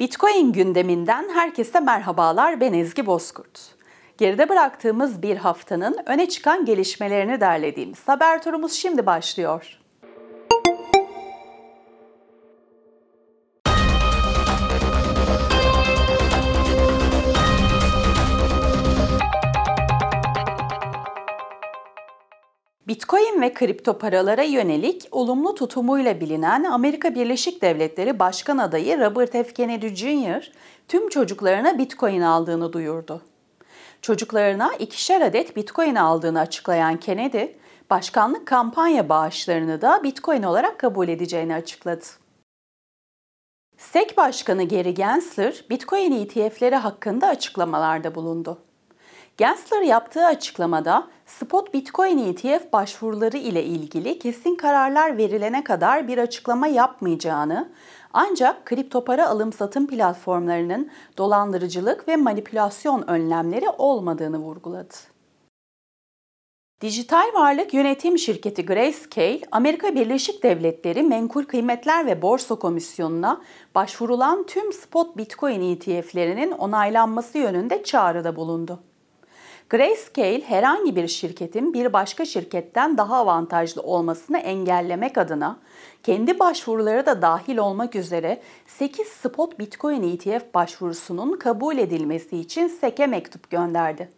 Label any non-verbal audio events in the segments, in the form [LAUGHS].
Bitcoin gündeminden herkese merhabalar. Ben Ezgi Bozkurt. Geride bıraktığımız bir haftanın öne çıkan gelişmelerini derlediğimiz haber turumuz şimdi başlıyor. Bitcoin ve kripto paralara yönelik olumlu tutumuyla bilinen Amerika Birleşik Devletleri Başkan adayı Robert F. Kennedy Jr. tüm çocuklarına Bitcoin aldığını duyurdu. Çocuklarına ikişer adet Bitcoin aldığını açıklayan Kennedy, başkanlık kampanya bağışlarını da Bitcoin olarak kabul edeceğini açıkladı. SEC Başkanı Gary Gensler, Bitcoin ETF'leri hakkında açıklamalarda bulundu. Gensler yaptığı açıklamada spot Bitcoin ETF başvuruları ile ilgili kesin kararlar verilene kadar bir açıklama yapmayacağını, ancak kripto para alım satım platformlarının dolandırıcılık ve manipülasyon önlemleri olmadığını vurguladı. Dijital varlık yönetim şirketi Grayscale, Amerika Birleşik Devletleri Menkul Kıymetler ve Borsa Komisyonu'na başvurulan tüm spot Bitcoin ETF'lerinin onaylanması yönünde çağrıda bulundu. Grayscale herhangi bir şirketin bir başka şirketten daha avantajlı olmasını engellemek adına kendi başvuruları da dahil olmak üzere 8 spot Bitcoin ETF başvurusunun kabul edilmesi için SEC'e mektup gönderdi.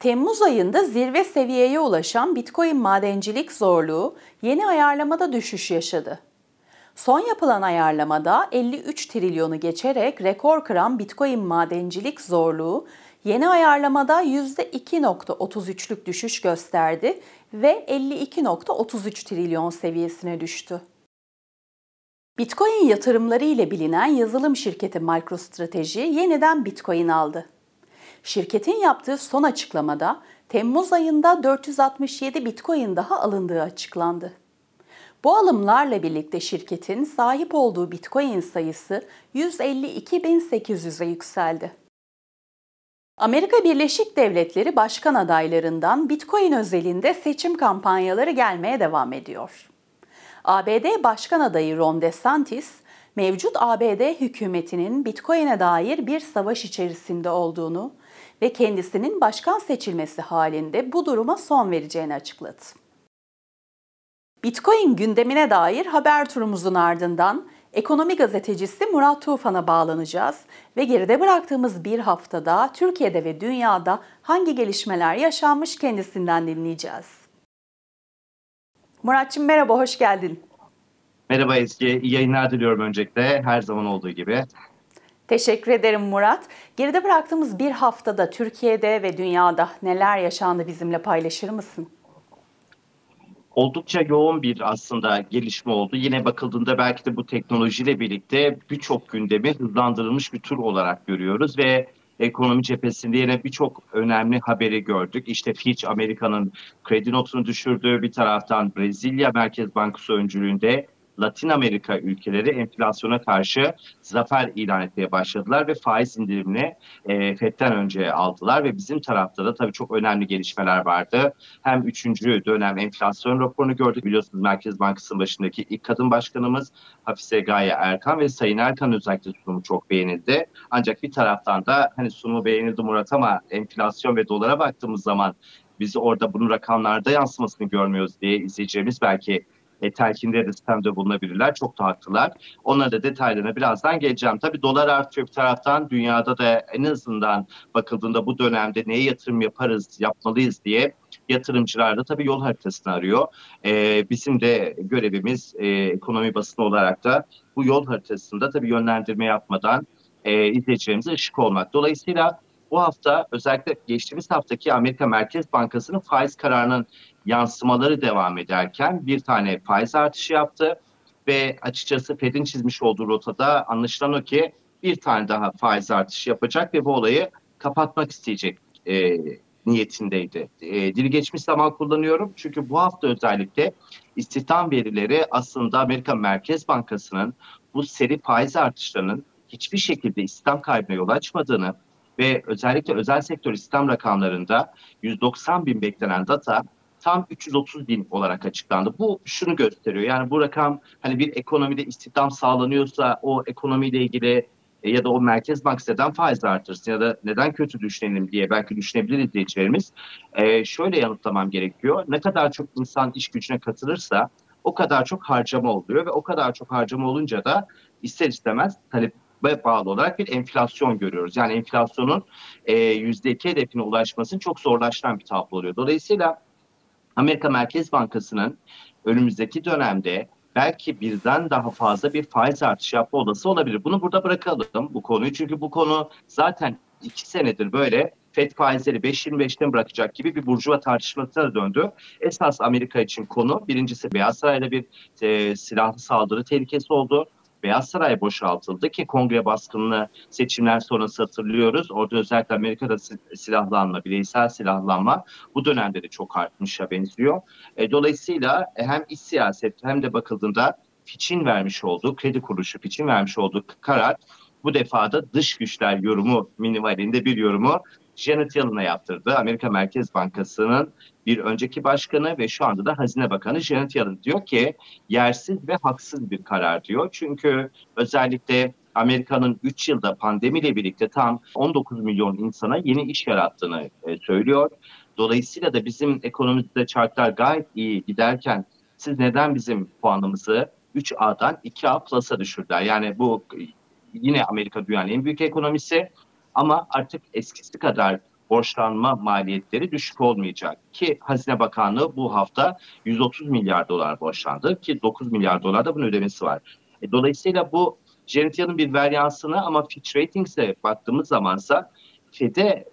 Temmuz ayında zirve seviyeye ulaşan Bitcoin madencilik zorluğu yeni ayarlamada düşüş yaşadı. Son yapılan ayarlamada 53 trilyonu geçerek rekor kıran Bitcoin madencilik zorluğu Yeni ayarlamada %2.33'lük düşüş gösterdi ve 52.33 trilyon seviyesine düştü. Bitcoin yatırımları ile bilinen yazılım şirketi MicroStrategy yeniden Bitcoin aldı. Şirketin yaptığı son açıklamada Temmuz ayında 467 Bitcoin daha alındığı açıklandı. Bu alımlarla birlikte şirketin sahip olduğu Bitcoin sayısı 152.800'e yükseldi. Amerika Birleşik Devletleri başkan adaylarından Bitcoin özelinde seçim kampanyaları gelmeye devam ediyor. ABD Başkan adayı Ron DeSantis, mevcut ABD hükümetinin Bitcoin'e dair bir savaş içerisinde olduğunu ve kendisinin başkan seçilmesi halinde bu duruma son vereceğini açıkladı. Bitcoin gündemine dair haber turumuzun ardından Ekonomi gazetecisi Murat Tufan'a bağlanacağız ve geride bıraktığımız bir haftada Türkiye'de ve dünyada hangi gelişmeler yaşanmış kendisinden dinleyeceğiz. Muratçım merhaba, hoş geldin. Merhaba Ezgi, iyi yayınlar diliyorum öncelikle her zaman olduğu gibi. Teşekkür ederim Murat. Geride bıraktığımız bir haftada Türkiye'de ve dünyada neler yaşandı bizimle paylaşır mısın? Oldukça yoğun bir aslında gelişme oldu. Yine bakıldığında belki de bu teknolojiyle birlikte birçok gündemi hızlandırılmış bir tur olarak görüyoruz ve ekonomi cephesinde yine birçok önemli haberi gördük. İşte Fitch Amerika'nın kredi notunu düşürdüğü bir taraftan Brezilya Merkez Bankası öncülüğünde Latin Amerika ülkeleri enflasyona karşı zafer ilan etmeye başladılar ve faiz indirimini e, FED'den önce aldılar ve bizim tarafta da tabii çok önemli gelişmeler vardı. Hem üçüncü dönem enflasyon raporunu gördük. Biliyorsunuz Merkez Bankası'nın başındaki ilk kadın başkanımız Hafize Gaye Erkan ve Sayın Erkan özellikle sunumu çok beğenildi. Ancak bir taraftan da hani sunumu beğenildi Murat ama enflasyon ve dolara baktığımız zaman biz orada bunun rakamlarda yansımasını görmüyoruz diye izleyeceğimiz belki e, telkinde de sistemde bulunabilirler. Çok da haklılar. Onlara da detaylarına birazdan geleceğim. Tabii dolar artıyor bir taraftan. Dünyada da en azından bakıldığında bu dönemde neye yatırım yaparız, yapmalıyız diye yatırımcılar da tabii yol haritasını arıyor. Ee, bizim de görevimiz e, ekonomi basını olarak da bu yol haritasında tabii yönlendirme yapmadan e, izleyicilerimize ışık olmak. Dolayısıyla bu hafta özellikle geçtiğimiz haftaki Amerika Merkez Bankası'nın faiz kararının yansımaları devam ederken bir tane faiz artışı yaptı ve açıkçası Fed'in çizmiş olduğu rotada anlaşılan o ki bir tane daha faiz artışı yapacak ve bu olayı kapatmak isteyecek e, niyetindeydi. E, dili geçmiş zaman kullanıyorum çünkü bu hafta özellikle istihdam verileri aslında Amerika Merkez Bankası'nın bu seri faiz artışlarının hiçbir şekilde istihdam kaybına yol açmadığını ve özellikle özel sektör istihdam rakamlarında 190 bin beklenen data tam 330 bin olarak açıklandı. Bu şunu gösteriyor. Yani bu rakam hani bir ekonomide istihdam sağlanıyorsa o ekonomiyle ilgili e, ya da o merkez bank neden faiz artırsın ya da neden kötü düşünelim diye belki düşünebilir izleyicilerimiz. E, şöyle yanıtlamam gerekiyor. Ne kadar çok insan iş gücüne katılırsa o kadar çok harcama oluyor ve o kadar çok harcama olunca da ister istemez talep bağlı olarak bir enflasyon görüyoruz. Yani enflasyonun yüzde iki hedefine ulaşmasının çok zorlaştıran bir tablo oluyor. Dolayısıyla Amerika Merkez Bankası'nın önümüzdeki dönemde belki birden daha fazla bir faiz artışı yapma olası olabilir. Bunu burada bırakalım bu konuyu. Çünkü bu konu zaten iki senedir böyle FED faizleri 5.25'ten bırakacak gibi bir burjuva tartışmasına döndü. Esas Amerika için konu birincisi Beyaz Saray'da bir e, silahlı saldırı tehlikesi oldu. Beyaz Saray boşaltıldı ki kongre baskınını seçimler sonrası hatırlıyoruz. Orada özellikle Amerika'da silahlanma, bireysel silahlanma bu dönemde de çok artmışa benziyor. E, dolayısıyla hem iç siyaset hem de bakıldığında Fitch'in vermiş olduğu, kredi kuruluşu Fitch'in vermiş olduğu karar bu defada dış güçler yorumu minimalinde bir yorumu Janet Yellen'a yaptırdı. Amerika Merkez Bankası'nın bir önceki başkanı ve şu anda da Hazine Bakanı Janet Yellen diyor ki yersiz ve haksız bir karar diyor. Çünkü özellikle Amerika'nın 3 yılda pandemiyle birlikte tam 19 milyon insana yeni iş yarattığını e, söylüyor. Dolayısıyla da bizim ekonomimizde çarklar gayet iyi giderken siz neden bizim puanımızı 3A'dan 2A Plus'a düşürdüler? Yani bu yine Amerika dünyanın en büyük ekonomisi ama artık eskisi kadar borçlanma maliyetleri düşük olmayacak. Ki Hazine Bakanlığı bu hafta 130 milyar dolar borçlandı ki 9 milyar dolar da bunun ödemesi var. E, dolayısıyla bu Janet Yellen'ın bir varyansını ama Fitch Ratings'e baktığımız zamansa FED'e e,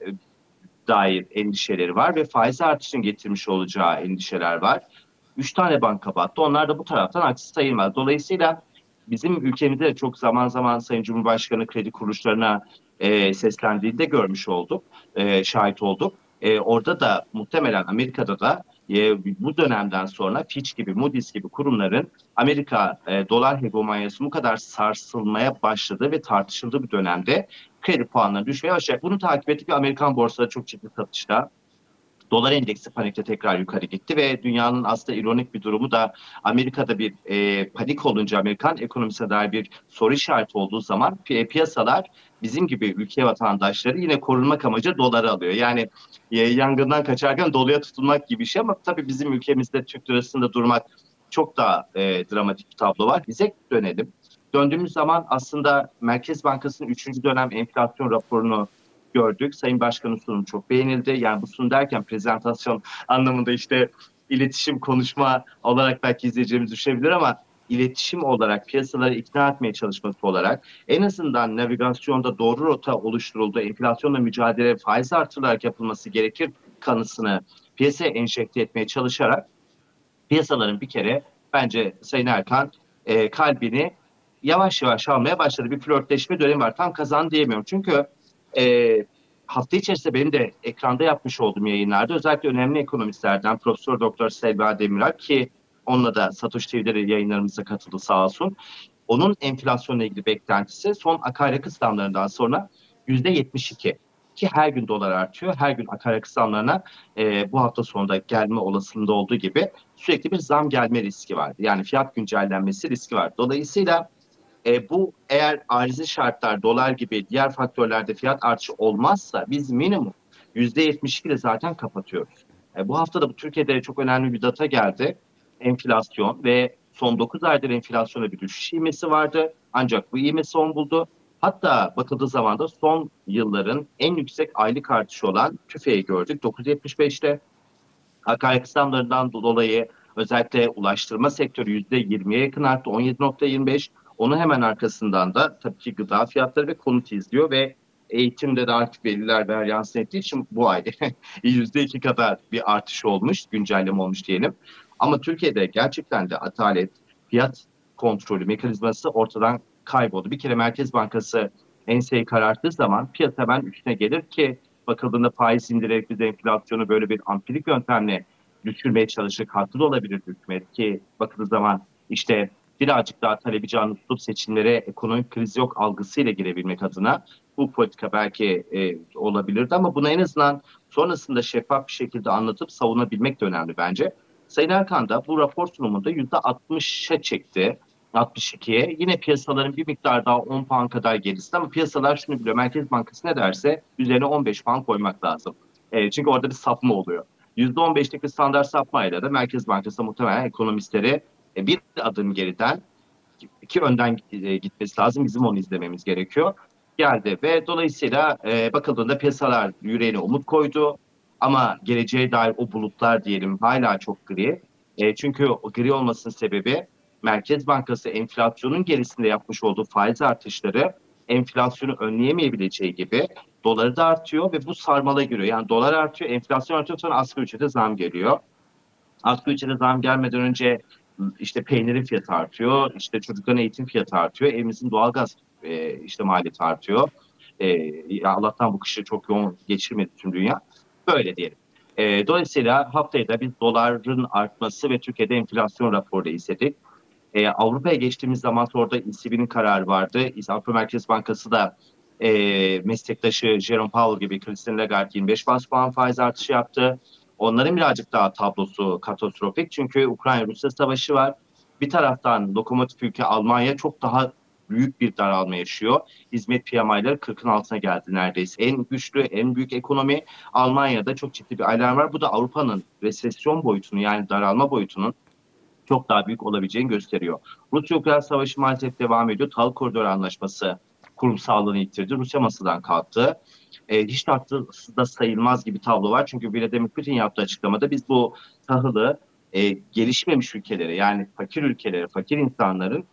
dair endişeleri var ve faiz artışının getirmiş olacağı endişeler var. Üç tane banka battı. Onlar da bu taraftan haksız sayılmaz. Dolayısıyla bizim ülkemizde çok zaman zaman Sayın Cumhurbaşkanı kredi kuruluşlarına e, seslendiğinde görmüş olduk, e, şahit olduk. E, orada da muhtemelen Amerika'da da e, bu dönemden sonra Fitch gibi, Moody's gibi kurumların Amerika e, dolar hegemonyası bu kadar sarsılmaya başladığı ve tartışıldığı bir dönemde kredi puanları düşmeye başlayacak. Bunu takip ettik Amerikan borsaları çok ciddi satışta dolar endeksi panikte tekrar yukarı gitti ve dünyanın aslında ironik bir durumu da Amerika'da bir e, panik olunca Amerikan ekonomisine dair bir soru işareti olduğu zaman pi piyasalar bizim gibi ülke vatandaşları yine korunmak amacı doları alıyor. Yani e, yangından kaçarken doluya tutunmak gibi bir şey ama tabii bizim ülkemizde Türk lirasında durmak çok daha e, dramatik bir tablo var. Bize dönelim. Döndüğümüz zaman aslında Merkez Bankası'nın 3. dönem enflasyon raporunu gördük. Sayın Başkan'ın sunumu çok beğenildi. Yani bu sunum derken prezentasyon anlamında işte iletişim, konuşma olarak belki izleyeceğimiz düşebilir ama iletişim olarak piyasaları ikna etmeye çalışması olarak en azından navigasyonda doğru rota oluşturuldu, enflasyonla mücadele faiz artırılarak yapılması gerekir kanısını piyasaya enjekte etmeye çalışarak piyasaların bir kere bence Sayın Erkan e, kalbini yavaş yavaş almaya başladı. Bir flörtleşme dönemi var. Tam kazan diyemiyorum. Çünkü e, hafta içerisinde benim de ekranda yapmış olduğum yayınlarda özellikle önemli ekonomistlerden Profesör Doktor Selva Demirak ki onunla da Satoshi TV'de yayınlarımıza katıldı sağ olsun. Onun enflasyonla ilgili beklentisi son akaryakıt zamlarından sonra yüzde 72 ki her gün dolar artıyor. Her gün akaryakıt zamlarına e, bu hafta sonunda gelme olasılığında olduğu gibi sürekli bir zam gelme riski vardı. Yani fiyat güncellenmesi riski var. Dolayısıyla e, bu eğer arizi şartlar dolar gibi diğer faktörlerde fiyat artışı olmazsa biz minimum %72 ile zaten kapatıyoruz. E, bu hafta da bu Türkiye'de çok önemli bir data geldi. Enflasyon ve son 9 aydır enflasyona bir düşüş ivmesi vardı. Ancak bu ivme son buldu. Hatta bakıldığı zaman da son yılların en yüksek aylık artışı olan TÜFE'yi gördük 9.75'te. Akaryakıt zamlarından dolayı özellikle ulaştırma sektörü %20'ye yakın arttı 17.25. Onun hemen arkasından da tabii ki gıda fiyatları ve konut izliyor ve eğitimde de artık veriler ver yansın ettiği için bu ay [LAUGHS] yüzde iki kadar bir artış olmuş, güncelleme olmuş diyelim. Ama Türkiye'de gerçekten de atalet, fiyat kontrolü mekanizması ortadan kayboldu. Bir kere Merkez Bankası enseyi kararttığı zaman piyasa hemen üstüne gelir ki bakıldığında faiz indirerek biz enflasyonu böyle bir ampirik yöntemle düşürmeye çalışır. Haklı da olabilir hükümet ki bakıldığı zaman işte birazcık daha talebi canlı tutup seçimlere ekonomik kriz yok algısıyla girebilmek adına bu politika belki e, olabilirdi ama bunu en azından sonrasında şeffaf bir şekilde anlatıp savunabilmek de önemli bence. Sayın Erkan da bu rapor sunumunda %60'a çekti. 62'ye. Yine piyasaların bir miktar daha 10 puan kadar gerisinde ama piyasalar şunu biliyor. Merkez Bankası ne derse üzerine 15 puan koymak lazım. E, çünkü orada bir sapma oluyor. %15'lik bir standart sapmayla da Merkez Bankası muhtemelen ekonomistleri e, bir adım geriden iki önden e, gitmesi lazım. Bizim onu izlememiz gerekiyor. Geldi ve dolayısıyla e, bakıldığında piyasalar yüreğine umut koydu. Ama geleceğe dair o bulutlar diyelim hala çok gri. E, çünkü o gri olmasının sebebi Merkez Bankası enflasyonun gerisinde yapmış olduğu faiz artışları enflasyonu önleyemeyebileceği gibi doları da artıyor ve bu sarmala giriyor. Yani dolar artıyor, enflasyon artıyor sonra asgari ücrete zam geliyor. Asgari ücrete zam gelmeden önce işte peynirin fiyatı artıyor, işte çocukların eğitim fiyatı artıyor, evimizin doğalgaz e, işte maliyeti artıyor. E, Allah'tan bu kışı çok yoğun geçirmedi tüm dünya. Böyle diyelim. E, dolayısıyla haftaya da biz doların artması ve Türkiye'de enflasyon raporu da izledik. E, Avrupa'ya geçtiğimiz zaman orada ECB'nin kararı vardı. Avrupa Merkez Bankası da e, meslektaşı Jerome Powell gibi Christine Lagarde 25 bas puan faiz artışı yaptı. Onların birazcık daha tablosu katastrofik çünkü Ukrayna-Rusya savaşı var. Bir taraftan lokomotif ülke Almanya çok daha büyük bir daralma yaşıyor. Hizmet PMI'ları 40'ın altına geldi neredeyse. En güçlü, en büyük ekonomi Almanya'da çok ciddi bir alarm var. Bu da Avrupa'nın resesyon boyutunu yani daralma boyutunun çok daha büyük olabileceğini gösteriyor. Rusya-Ukrayna savaşı maalesef devam ediyor. Tahıl Koridoru Anlaşması kurumsallığını yitirdi. Rusya masadan kalktı. E, hiç tatsız da sayılmaz gibi tablo var. Çünkü Vladimir Putin yaptığı açıklamada biz bu tahılı e, gelişmemiş ülkelere yani fakir ülkelere, fakir insanların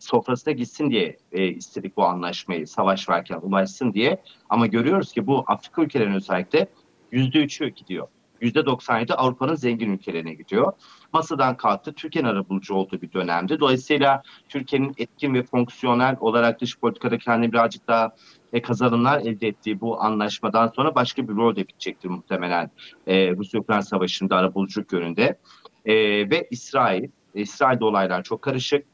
sofrasına gitsin diye e, istedik bu anlaşmayı savaş varken ulaşsın diye. Ama görüyoruz ki bu Afrika ülkelerinin özellikle yüzde üçü gidiyor. %97 Avrupa'nın zengin ülkelerine gidiyor. Masadan kalktı. Türkiye'nin arabulucu olduğu bir dönemdi. Dolayısıyla Türkiye'nin etkin ve fonksiyonel olarak dış politikada kendini birazcık daha e, kazanımlar elde ettiği bu anlaşmadan sonra başka bir rol de bitecektir muhtemelen e, Rusya-Ukrayna Savaşı'nda arabuluculuk yönünde. E, ve İsrail, İsrail'de olaylar çok karışık.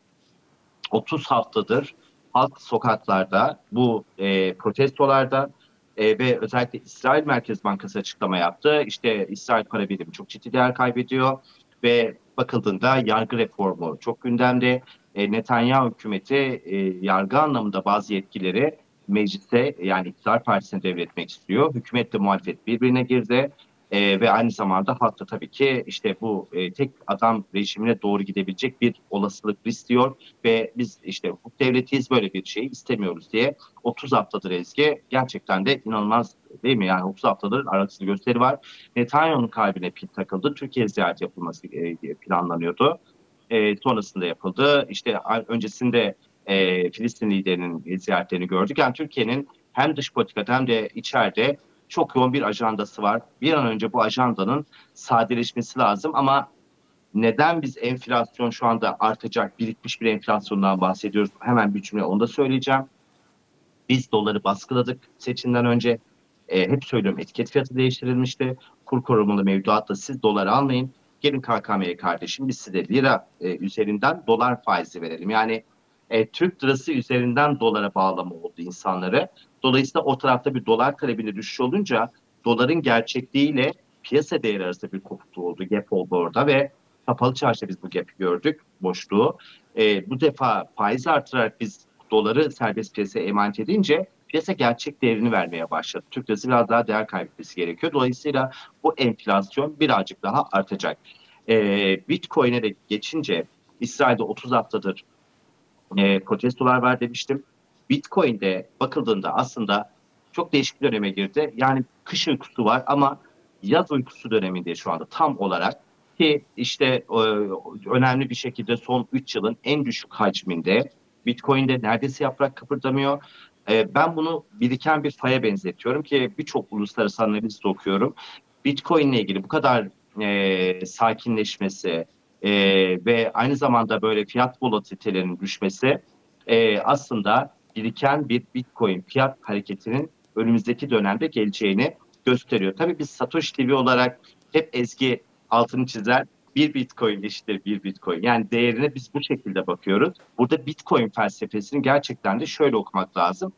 30 haftadır halk sokaklarda bu e, protestolarda e, ve özellikle İsrail Merkez Bankası açıklama yaptı. İşte İsrail para birimi çok ciddi değer kaybediyor ve bakıldığında yargı reformu çok gündemde. E, Netanyahu hükümeti e, yargı anlamında bazı yetkileri mecliste yani iktidar partisine devretmek istiyor. Hükümetle muhalefet birbirine girdi. E, ve aynı zamanda halk tabii ki işte bu e, tek adam rejimine doğru gidebilecek bir olasılık istiyor ve biz işte hukuk devletiyiz böyle bir şey istemiyoruz diye 30 haftadır Ezgi gerçekten de inanılmaz değil mi? Yani 30 haftadır aralıksız gösteri var. Netanyahu'nun kalbine pil takıldı. Türkiye ziyaret yapılması e, planlanıyordu. E, sonrasında yapıldı. İşte öncesinde e, Filistin liderinin ziyaretlerini gördük. Yani Türkiye'nin hem dış politikada hem de içeride çok yoğun bir ajandası var. Bir an önce bu ajandanın sadeleşmesi lazım ama neden biz enflasyon şu anda artacak, birikmiş bir enflasyondan bahsediyoruz? Hemen bir cümle onu da söyleyeceğim. Biz doları baskıladık seçimden önce. E, hep söylüyorum etiket fiyatı değiştirilmişti. Kur korumalı mevduatta siz dolar almayın. Gelin KKM'ye kardeşim biz size lira e, üzerinden dolar faizi verelim. Yani e, Türk lirası üzerinden dolara bağlama oldu insanları. Dolayısıyla o tarafta bir dolar talebinde düşüş olunca doların gerçekliğiyle piyasa değeri arasında bir kopukluk oldu, gap oldu orada ve kapalı çarşıda biz bu gap'i gördük, boşluğu. E, bu defa faiz artırarak biz doları serbest piyasaya emanet edince piyasa gerçek değerini vermeye başladı. Türk lirası biraz daha değer kaybetmesi gerekiyor. Dolayısıyla bu enflasyon birazcık daha artacak. E, Bitcoin'e de geçince İsrail'de 30 haftadır e, protestolar var demiştim. Bitcoin'de bakıldığında aslında çok değişik bir döneme girdi. Yani kış uykusu var ama yaz uykusu döneminde şu anda tam olarak ki işte e, önemli bir şekilde son 3 yılın en düşük hacminde Bitcoin'de neredeyse yaprak kıpırdamıyor. E, ben bunu biriken bir faya benzetiyorum ki birçok uluslararası analiz okuyorum. Bitcoin ile ilgili bu kadar e, sakinleşmesi e, ve aynı zamanda böyle fiyat volatilitelerinin düşmesi e, aslında biriken bir Bitcoin fiyat hareketinin önümüzdeki dönemde geleceğini gösteriyor. Tabii biz Satoshi TV olarak hep Ezgi altını çizer. bir bitcoin eşittir bir bitcoin. Yani değerine biz bu şekilde bakıyoruz. Burada bitcoin felsefesini gerçekten de şöyle okumak lazım.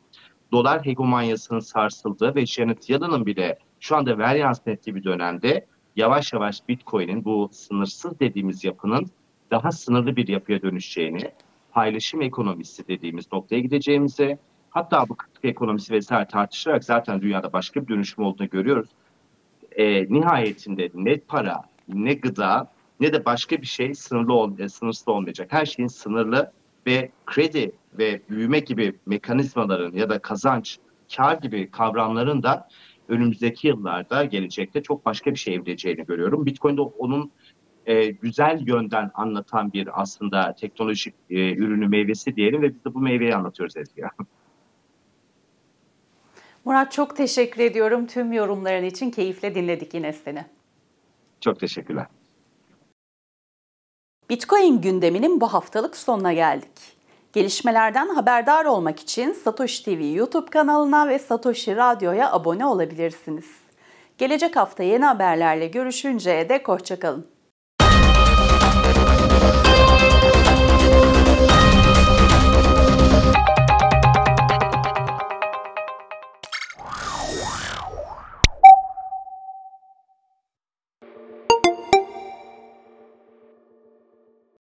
Dolar hegemonyasının sarsıldığı ve Janet Yellen'ın bile şu anda ver yansın ettiği bir dönemde yavaş yavaş bitcoin'in bu sınırsız dediğimiz yapının daha sınırlı bir yapıya dönüşeceğini, paylaşım ekonomisi dediğimiz noktaya gideceğimizi, hatta bu kıtlık ekonomisi vesaire tartışarak zaten dünyada başka bir dönüşüm olduğunu görüyoruz. E, nihayetinde ne para, ne gıda, ne de başka bir şey sınırlı ol, e, sınırsız olmayacak. Her şeyin sınırlı ve kredi ve büyüme gibi mekanizmaların ya da kazanç, kar gibi kavramların da önümüzdeki yıllarda gelecekte çok başka bir şey evrileceğini görüyorum. Bitcoin'de onun e, güzel yönden anlatan bir aslında teknolojik e, ürünü meyvesi diyelim ve biz de bu meyveyi anlatıyoruz Ezgi. [LAUGHS] Murat çok teşekkür ediyorum. Tüm yorumların için keyifle dinledik yine seni. Çok teşekkürler. Bitcoin gündeminin bu haftalık sonuna geldik. Gelişmelerden haberdar olmak için Satoshi TV YouTube kanalına ve Satoshi Radyo'ya abone olabilirsiniz. Gelecek hafta yeni haberlerle görüşünceye dek hoşçakalın.